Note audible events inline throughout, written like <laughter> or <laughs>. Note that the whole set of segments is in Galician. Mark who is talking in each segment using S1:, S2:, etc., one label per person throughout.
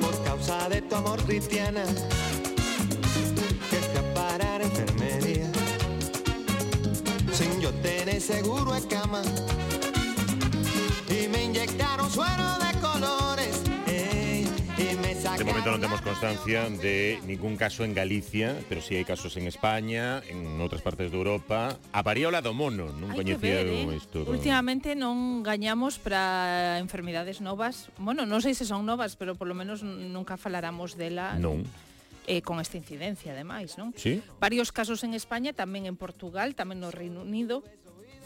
S1: Por causa de tu amor cristiana, que escapar a la enfermería. Sin yo tener seguro de cama. Y me inyectaron suero de
S2: De momento non temos constancia de ningún caso en Galicia, pero sí hai casos en España, en outras partes de Europa. A paríola do mono, non
S3: hai
S2: coñecía
S3: ver, eh?
S2: isto. Do...
S3: Últimamente non gañamos para enfermidades novas. Bueno, non sei se son novas, pero polo menos nunca falaramos dela.
S2: Non.
S3: Eh, con esta incidencia, ademais, non?
S2: Sí.
S3: Varios casos en España, tamén en Portugal, tamén no Reino Unido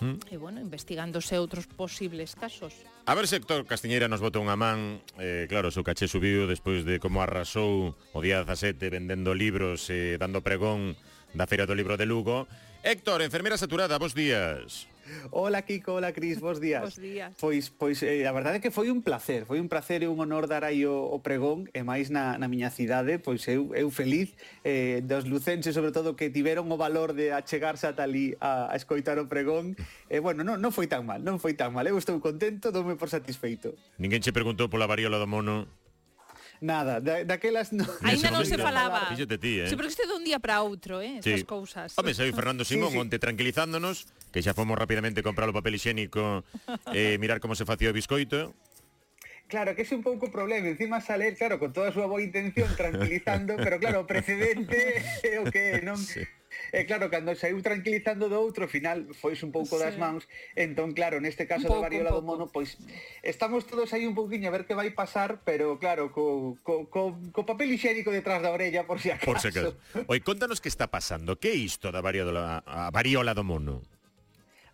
S2: mm.
S3: e bueno, investigándose outros posibles casos.
S2: A ver se Héctor Castiñeira nos bota unha man, eh, claro, o seu caché subiu despois de como arrasou o día 17 vendendo libros e eh, dando pregón da Feira do Libro de Lugo. Héctor, enfermeira saturada, bons días.
S4: Hola Kiko, hola Cris, bos días.
S3: Bos días.
S4: Pois pois eh, a verdade é que foi un placer, foi un placer e un honor dar aí o, o pregón e máis na, na miña cidade, pois eu, eu feliz eh, dos lucenses sobre todo que tiveron o valor de achegarse ata ali a, a escoitar o pregón. E eh, bueno, non, non foi tan mal, non foi tan mal. Eu estou contento, doume por satisfeito.
S2: Ninguén che preguntou pola variola do mono
S4: nada, da, daquelas no...
S3: Ainda non se falaba.
S2: Fíxate ti, eh.
S3: Sí, pero isto é un día para outro, eh,
S2: estas
S3: sí. cousas.
S2: Home, saiu Fernando Simón
S4: sí, sí.
S2: onte tranquilizándonos que xa fomos rapidamente comprar o papel higiénico e eh, <laughs> mirar como se facía o biscoito.
S4: Claro, que é un pouco problema, encima sale, claro, con toda a súa boa intención, tranquilizando, pero claro, o precedente <laughs> é o que non...
S2: Sí.
S4: E claro, cando saiu tranquilizando do outro, final fois un pouco
S3: sí.
S4: das mans. Entón, claro, neste caso
S3: pouco,
S4: da variola do mono, pois estamos todos aí un pouquiño a ver que vai pasar, pero claro, co, co, co, co papel higiénico detrás da orella, por si acaso.
S2: Por si acaso. Oi, contanos que está pasando. Que é isto da variola, a variola do mono?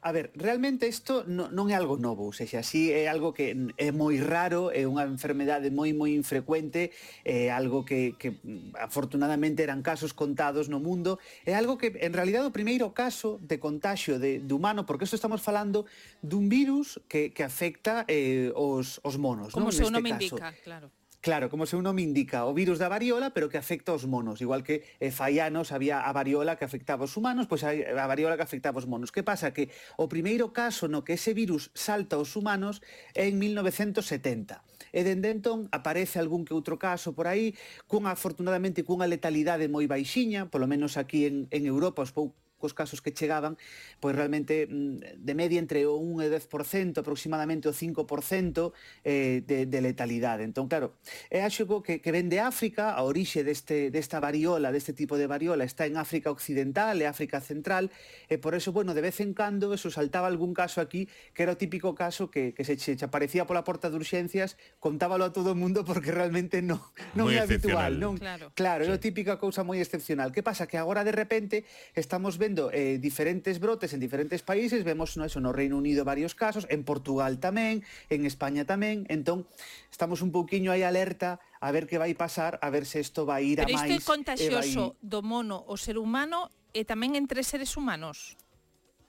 S4: A ver, realmente isto no, non é algo novo, ou seja, así é algo que é moi raro, é unha enfermedade moi moi infrecuente, é algo que, que afortunadamente eran casos contados no mundo, é algo que en realidad o primeiro caso de contagio de, de humano, porque isto estamos falando dun virus que, que afecta eh, os, os monos.
S3: Como o
S4: no?
S3: seu nome
S4: caso.
S3: indica, claro.
S4: Claro, como se seu nome indica, o virus da variola, pero que afecta aos monos. Igual que eh, fai anos había a variola que afectaba aos humanos, pois hai a variola que afectaba aos monos. Que pasa? Que o primeiro caso no que ese virus salta aos humanos é en 1970. E dende entón aparece algún que outro caso por aí, cunha, afortunadamente, cunha letalidade moi baixiña, polo menos aquí en, en Europa os poucos cos casos que chegaban, pois realmente mm, de media entre o 1 e 10%, aproximadamente o 5% eh, de, de letalidade. Entón, claro, é axogo que, que ven de África, a orixe deste, desta variola, deste tipo de variola, está en África Occidental e África Central, e por eso, bueno, de vez en cando, eso saltaba algún caso aquí, que era o típico caso que, que se che, aparecía pola porta de urxencias, contábalo a todo o mundo porque realmente non, non
S2: Muy
S4: é habitual. Non,
S3: claro,
S4: claro sí. é a típica cousa moi excepcional. Que pasa? Que agora, de repente, estamos vendo vendo eh, diferentes brotes en diferentes países, vemos no, eso, no Reino Unido varios casos, en Portugal tamén, en España tamén, entón estamos un pouquiño aí alerta a ver que vai pasar, a ver se isto vai ir
S3: Pero
S4: a
S3: máis. Pero
S4: isto é
S3: contagioso
S4: vai...
S3: do mono ao ser humano e tamén entre seres humanos.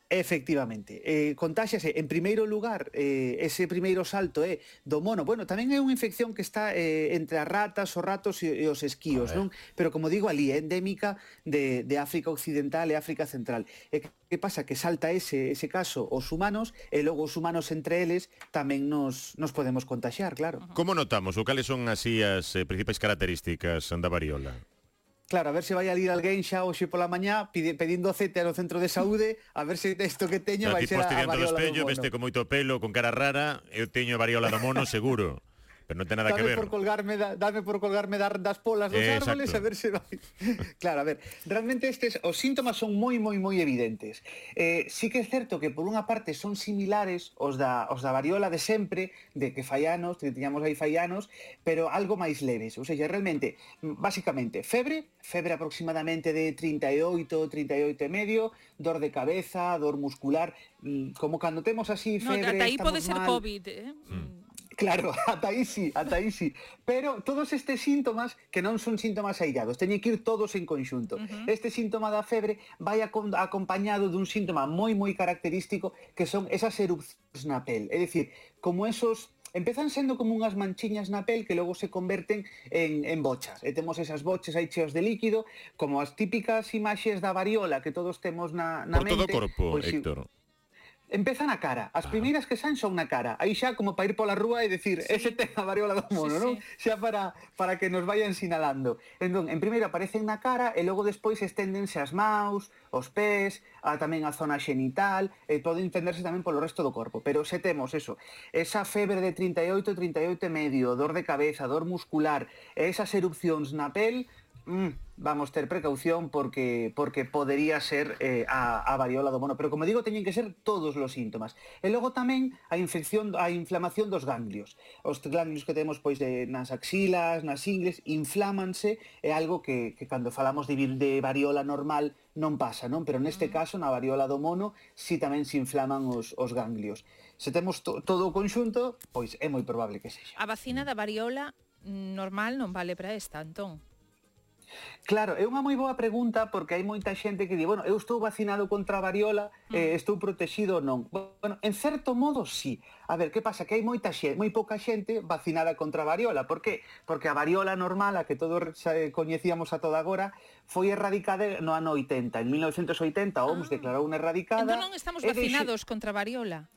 S4: Efectivamente, eh, contáxase en primeiro lugar eh, ese primeiro salto é eh, do mono. Bueno, tamén é unha infección que está eh, entre as ratas, os ratos e, e os esquíos, non? Pero como digo, ali é endémica de, de África Occidental e África Central. E que pasa? Que salta ese, ese caso os humanos e logo os humanos entre eles tamén nos, nos podemos contaxar, claro.
S2: Como notamos? O cales son así as eh, principais características da variola?
S4: Claro, a ver se vai a ir alguén xa hoxe pola mañá pide, pedindo aceite no centro de saúde, a ver se isto que teño vai ser pois
S2: a,
S4: a
S2: variola do
S4: mono. Do
S2: espello, veste con moito pelo, con cara rara, eu teño variola do mono seguro pero non ten nada
S4: dame que
S2: ver.
S4: Por colgarme da, dame por colgarme dar das polas dos
S2: eh,
S4: árboles
S2: exacto.
S4: a ver se vai. <laughs> claro, a ver, realmente estes os síntomas son moi moi moi evidentes. Eh, sí que é certo que por unha parte son similares os da os da variola de sempre, de que faianos, que tiñamos aí faianos, pero algo máis leves, ou seja, realmente basicamente febre, febre aproximadamente de 38, 38 e medio, dor de cabeza, dor muscular, mm, como cando temos así febre, no,
S3: ata aí pode ser
S4: mal.
S3: COVID, eh?
S4: Mm Claro, <laughs> ata aí sí, ata aí sí. Pero todos estes síntomas que non son síntomas aillados, teñen que ir todos en conxunto. Uh -huh. Este síntoma da febre vai acompañado dun síntoma moi moi característico que son esas erupcións na pel. É dicir, como esos empezan sendo como unhas manchiñas na pel que logo se converten en, en bochas. E temos esas boches aí cheos de líquido, como as típicas imaxes da variola que todos temos na, na
S2: Por mente. Por todo o corpo,
S4: pois,
S2: Héctor.
S4: Si, Empeza na cara, as primeiras que saen son na cara Aí xa como para ir pola rúa e decir sí. Ese ten a variola do mono, sí, non? Sí. Xa para, para que nos vayan sinalando Entón, en primeiro aparecen na cara E logo despois esténdense as maus, os pés a, Tamén a zona xenital E pode entenderse tamén polo resto do corpo Pero se temos eso Esa febre de 38, 38 e medio Dor de cabeza, dor muscular E esas erupcións na pel mm, vamos ter precaución porque porque podería ser eh, a, a variola do mono, pero como digo, teñen que ser todos os síntomas. E logo tamén a infección a inflamación dos ganglios. Os ganglios que temos pois de, nas axilas, nas ingles, inflámanse, é algo que, que cando falamos de, de variola normal non pasa, non? Pero neste mm. caso, na variola do mono, si tamén se inflaman os, os ganglios. Se temos to, todo o conxunto, pois é moi probable que sexa.
S3: A vacina da variola normal non vale para esta, Antón.
S4: Claro, é unha moi boa pregunta porque hai moita xente que di, bueno, eu estou vacinado contra a variola, eh, mm. eh, estou protegido ou non. Bueno, en certo modo sí. A ver, que pasa? Que hai moita xente, moi pouca xente vacinada contra a variola. Por que? Porque a variola normal, a que todos eh, coñecíamos a toda agora, foi erradicada no ano 80. En 1980 a OMS ah. declarou unha erradicada.
S3: Entón non estamos vacinados contra a variola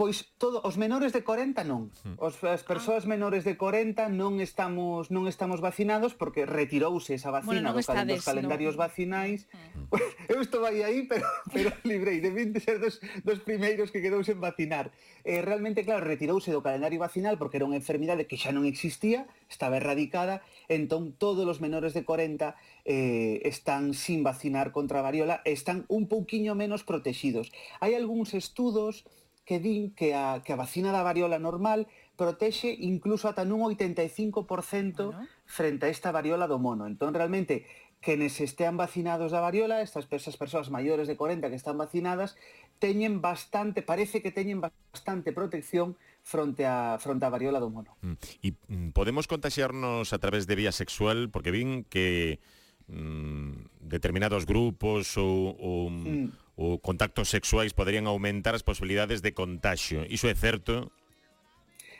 S4: pois todo os menores de 40 non. Hmm. Os as persoas ah. menores de 40 non estamos non estamos vacinados porque retirouse esa vacina bueno, no do dos calendarios no. vacinais. <laughs> Eh. Eu estou aí aí, pero pero <laughs> librei de vinte ser dos, dos primeiros que quedou sen vacinar. Eh, realmente claro, retirouse do calendario vacinal porque era unha enfermidade que xa non existía, estaba erradicada, entón todos os menores de 40 eh, están sin vacinar contra a variola, están un pouquiño menos protegidos. Hai algúns estudos que din que a, que a vacina da variola normal protexe incluso ata nun 85% bueno. frente a esta variola do mono. Entón, realmente, quenes estean vacinados da variola, estas esas persoas maiores de 40 que están vacinadas, teñen bastante, parece que teñen bastante protección fronte a fronte a variola do mono.
S2: Mm. E mm, podemos contagiarnos a través de vía sexual, porque vin que mm, determinados grupos ou, ou, mm o contactos sexuais poderían aumentar as posibilidades de contagio. Iso é certo?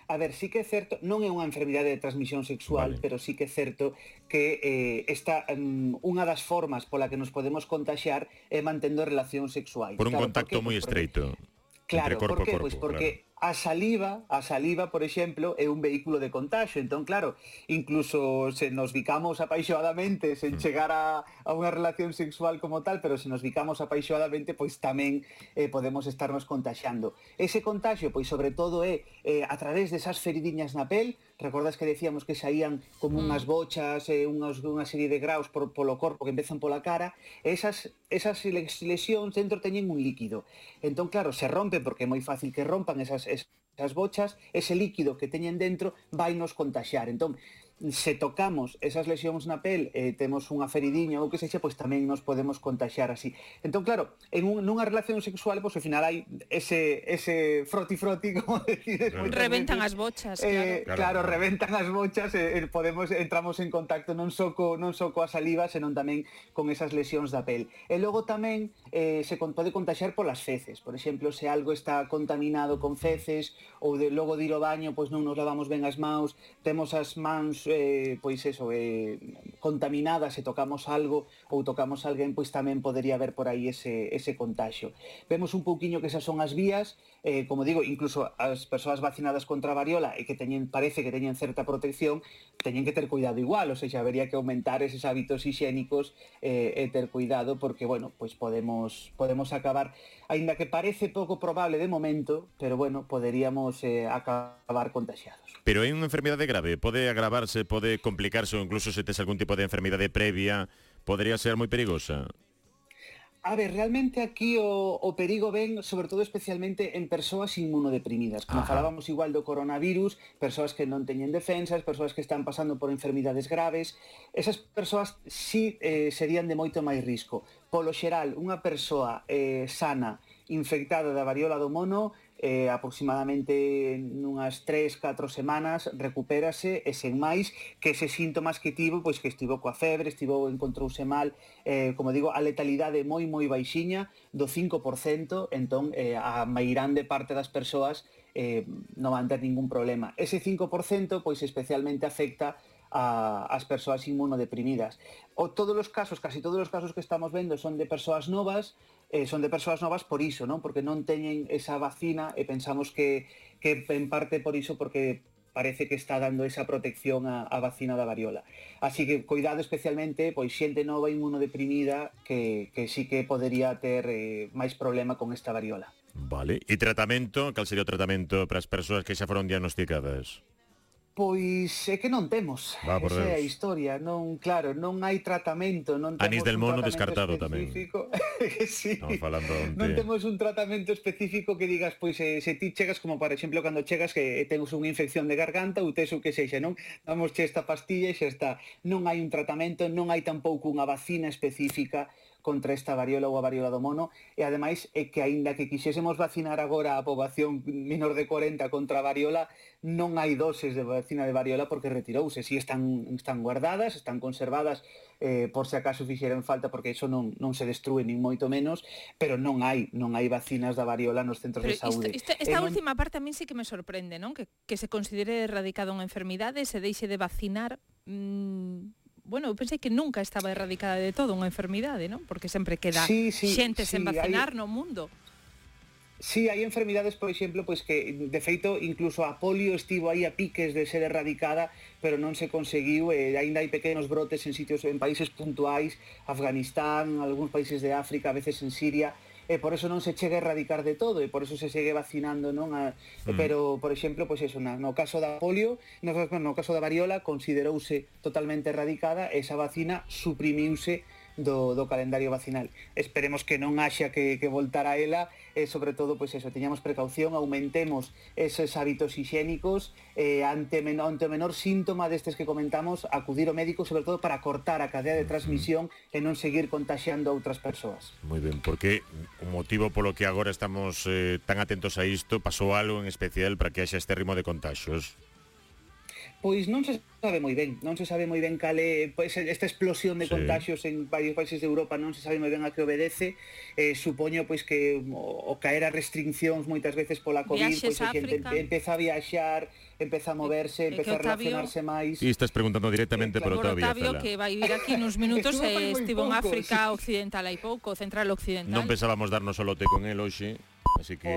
S4: A ver, sí que é certo, non é unha enfermidade de transmisión sexual, vale. pero sí que é certo que eh, esta um, unha das formas pola que nos podemos contagiar é mantendo relacións sexuais.
S2: Por un claro, contacto moi estreito.
S4: Claro, entre corpo por que? Corpo, pois porque claro a saliva, a saliva, por exemplo, é un vehículo de contagio. Entón, claro, incluso se nos bicamos apaixoadamente sen hmm. chegar a, a unha relación sexual como tal, pero se nos bicamos apaixoadamente, pois tamén eh, podemos estarnos contaxando. Ese contagio, pois sobre todo é eh, a través desas feridiñas na pel, recordas que decíamos que saían como hmm. unhas bochas, eh, unhas, unha serie de graus por, polo corpo que empezan pola cara, esas, esas lesións dentro teñen un líquido. Entón, claro, se rompe porque é moi fácil que rompan esas esas bochas, ese líquido que teñen dentro vai nos contaxar. Entón, se tocamos esas lesións na pel e eh, temos unha feridiña ou que sexa, pois tamén nos podemos contagiar así. Entón, claro, en un, nunha relación sexual, pois ao final hai ese, ese froti-froti, <laughs> como decides.
S3: Pois, claro. Reventan as bochas,
S4: eh, claro. Claro, reventan as bochas, e, eh, podemos, entramos en contacto non só co, non só coa saliva, senón tamén con esas lesións da pel. E logo tamén eh, se con, pode contagiar polas feces. Por exemplo, se algo está contaminado con feces, ou de, logo de ir ao baño, pois non nos lavamos ben as maus, temos as mans eh, pois eso, eh, contaminada se tocamos algo ou tocamos alguén, pois tamén podería haber por aí ese, ese contaxio. Vemos un pouquiño que esas son as vías, eh, como digo, incluso as persoas vacinadas contra a variola e que teñen, parece que teñen certa protección, teñen que ter cuidado igual, ou seja, habería que aumentar eses hábitos higiénicos eh, e ter cuidado porque, bueno, pois podemos, podemos acabar, aínda que parece pouco probable de momento, pero bueno, poderíamos eh, acabar contagiados.
S2: Pero é unha enfermedade grave, pode agravarse, pode complicarse ou incluso se tes algún tipo tipo de enfermidade previa podría ser moi perigosa?
S4: A ver, realmente aquí o, o perigo ven, sobre todo especialmente en persoas inmunodeprimidas. Como Ajá. falábamos igual do coronavirus, persoas que non teñen defensas, persoas que están pasando por enfermidades graves, esas persoas sí eh, serían de moito máis risco. Polo xeral, unha persoa eh, sana infectada da variola do mono eh, aproximadamente nunhas 3, 4 semanas recupérase e sen máis que ese síntomas que tivo, pois que estivo coa febre, estivo encontrouse mal, eh, como digo, a letalidade moi moi baixiña do 5%, entón eh, a mairande parte das persoas eh, non van ter ningún problema. Ese 5% pois especialmente afecta a, as persoas inmunodeprimidas. O todos os casos, casi todos os casos que estamos vendo son de persoas novas, eh, son de persoas novas por iso, non? Porque non teñen esa vacina e pensamos que, que en parte por iso porque parece que está dando esa protección a, a vacina da variola. Así que cuidado especialmente pois xente nova inmunodeprimida que, que sí que podería ter eh, máis problema con esta variola.
S2: Vale, e tratamento, cal sería o tratamento para as persoas que xa foron diagnosticadas?
S4: Pois é que non temos,
S2: Va,
S4: esa Deus. é a historia, non, claro, non hai tratamento, non temos
S2: Anís del Mono descartado
S4: específico. <laughs> tamén. sí.
S2: No, falando onte.
S4: non temos un tratamento específico que digas, pois se, se ti chegas como por exemplo cando chegas que eh, tens unha infección de garganta ou tes o que sexa, non? Damos che esta pastilla e xa está. Non hai un tratamento, non hai tampouco unha vacina específica contra esta variola ou a variola do mono e ademais é que aínda que quixésemos vacinar agora a poboación menor de 40 contra a variola non hai doses de vacina de variola porque retirouse, si están, están guardadas, están conservadas eh, por se acaso fixeran falta porque iso non, non se destrue nin moito menos, pero non hai non hai vacinas da variola nos centros
S3: pero
S4: de saúde.
S3: Isto,
S4: isto,
S3: esta
S4: eh,
S3: última parte a min sí que me sorprende, non? Que, que se considere erradicada unha enfermidade e se deixe de vacinar mmm, bueno, eu pensei que nunca estaba erradicada de todo unha enfermidade, non? Porque sempre queda
S4: sí, sí,
S3: xente
S4: sí, sen
S3: vacinar
S4: hay...
S3: no mundo.
S4: Sí, hai enfermidades, por exemplo, pois que de feito incluso a polio estivo aí a piques de ser erradicada, pero non se conseguiu, e aínda hai pequenos brotes en sitios en países puntuais, Afganistán, algúns países de África, a veces en Siria, e por eso non se chega a erradicar de todo e por eso se segue vacinando non a, mm. pero por exemplo pois pues eso na, no caso da polio no, no caso da variola considerouse totalmente erradicada esa vacina suprimiuse do, do calendario vacinal. Esperemos que non haxa que, que voltar a ela e sobre todo, pois eso, teñamos precaución, aumentemos esos hábitos higiénicos eh, ante, men ante o menor síntoma destes que comentamos, acudir ao médico sobre todo para cortar a cadea de transmisión e non seguir contagiando a outras persoas.
S2: Moi ben, porque o motivo polo que agora estamos eh, tan atentos a isto pasou algo en especial para que haxa este ritmo de contagios.
S4: Pois non se sabe moi ben, non se sabe moi ben cal é pois, esta explosión de
S2: sí.
S4: contagios en varios países de Europa, non se sabe moi ben a que obedece. Eh, supoño pois que o, o caer a restriccións moitas veces pola COVID,
S3: Viaxes
S4: pois a xente
S3: África.
S4: empeza a viaxar, empeza a moverse,
S3: e,
S4: empeza a relacionarse máis.
S2: E estás preguntando directamente
S4: eh,
S2: claro,
S3: por Otavio.
S2: Otavio
S3: que vai vir aquí nuns <laughs> minutos e
S4: eh,
S3: estivo en África
S4: sí.
S3: Occidental hai pouco, Central Occidental.
S2: Non pensábamos darnos o lote con el hoxe, así que